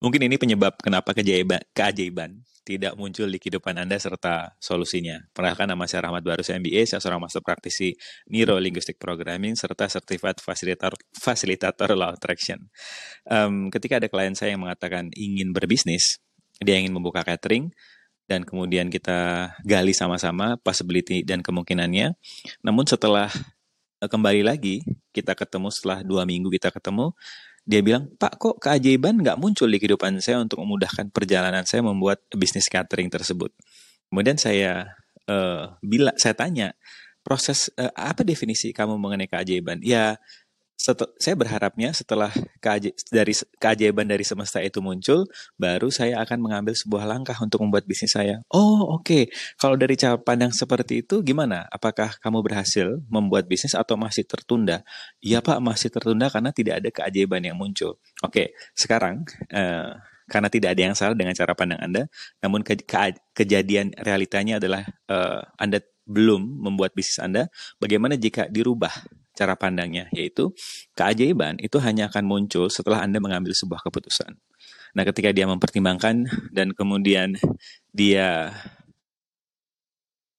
Mungkin ini penyebab kenapa keajaiban, keajaiban tidak muncul di kehidupan Anda serta solusinya. Perkenalkan nama saya Rahmat Barus MBA, saya seorang master praktisi Neuro Linguistic Programming serta Certified Facilitator, Facilitator Law Attraction. Um, ketika ada klien saya yang mengatakan ingin berbisnis, dia ingin membuka catering, dan kemudian kita gali sama-sama possibility dan kemungkinannya. Namun setelah eh, kembali lagi, kita ketemu setelah dua minggu kita ketemu, dia bilang, Pak kok keajaiban nggak muncul di kehidupan saya untuk memudahkan perjalanan saya membuat bisnis catering tersebut. Kemudian saya uh, bila saya tanya, proses uh, apa definisi kamu mengenai keajaiban? Ya setel, saya berharapnya setelah keaj dari keajaiban dari semesta itu muncul, baru saya akan mengambil sebuah langkah untuk membuat bisnis saya. Oh, oke. Okay. Kalau dari cara pandang seperti itu, gimana? Apakah kamu berhasil membuat bisnis atau masih tertunda? Iya, Pak, masih tertunda karena tidak ada keajaiban yang muncul. Oke, okay. sekarang uh, karena tidak ada yang salah dengan cara pandang Anda, namun ke ke kejadian realitanya adalah uh, Anda belum membuat bisnis Anda. Bagaimana jika dirubah cara pandangnya, yaitu keajaiban itu hanya akan muncul setelah Anda mengambil sebuah keputusan. Nah, ketika dia mempertimbangkan dan kemudian dia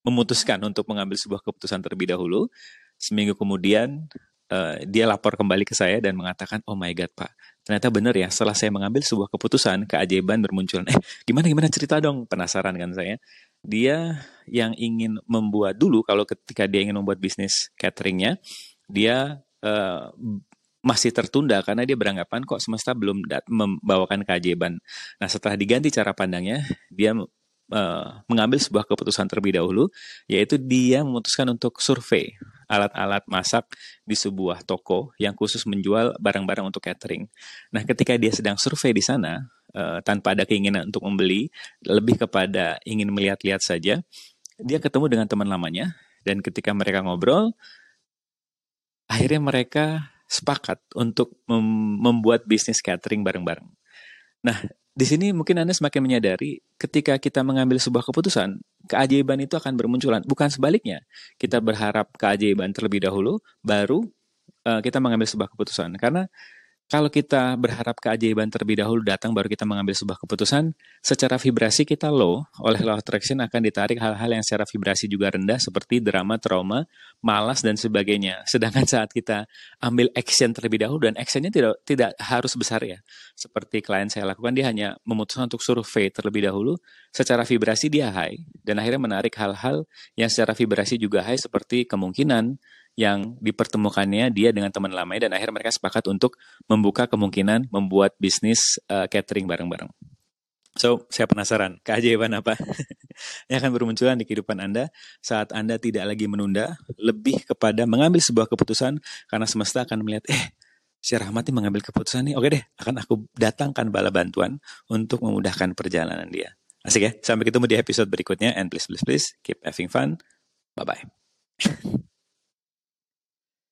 memutuskan untuk mengambil sebuah keputusan terlebih dahulu, seminggu kemudian uh, dia lapor kembali ke saya dan mengatakan, oh my god pak, ternyata benar ya, setelah saya mengambil sebuah keputusan, keajaiban bermunculan. Eh, gimana gimana cerita dong, penasaran kan saya. Dia yang ingin membuat dulu, kalau ketika dia ingin membuat bisnis cateringnya, dia uh, masih tertunda karena dia beranggapan kok semesta belum membawakan keajaiban. Nah setelah diganti cara pandangnya, dia uh, mengambil sebuah keputusan terlebih dahulu, yaitu dia memutuskan untuk survei alat-alat masak di sebuah toko yang khusus menjual barang-barang untuk catering. Nah ketika dia sedang survei di sana, uh, tanpa ada keinginan untuk membeli, lebih kepada ingin melihat-lihat saja, dia ketemu dengan teman lamanya, dan ketika mereka ngobrol, akhirnya mereka sepakat untuk mem membuat bisnis catering bareng-bareng. Nah, di sini mungkin Anda semakin menyadari ketika kita mengambil sebuah keputusan, keajaiban itu akan bermunculan. Bukan sebaliknya, kita berharap keajaiban terlebih dahulu, baru uh, kita mengambil sebuah keputusan. Karena kalau kita berharap keajaiban terlebih dahulu datang baru kita mengambil sebuah keputusan, secara vibrasi kita low, oleh law attraction akan ditarik hal-hal yang secara vibrasi juga rendah seperti drama, trauma, malas dan sebagainya. Sedangkan saat kita ambil action terlebih dahulu dan actionnya tidak tidak harus besar ya. Seperti klien saya lakukan dia hanya memutuskan untuk survei terlebih dahulu, secara vibrasi dia high dan akhirnya menarik hal-hal yang secara vibrasi juga high seperti kemungkinan yang dipertemukannya dia dengan teman lamanya dan akhirnya mereka sepakat untuk membuka kemungkinan membuat bisnis uh, catering bareng-bareng. So, saya penasaran, keajaiban apa yang akan bermunculan di kehidupan Anda saat Anda tidak lagi menunda, lebih kepada mengambil sebuah keputusan karena semesta akan melihat, eh, si Rahmati mengambil keputusan nih, oke deh, akan aku datangkan bala bantuan untuk memudahkan perjalanan dia. Asik ya, sampai ketemu di episode berikutnya, and please, please, please, keep having fun. Bye-bye.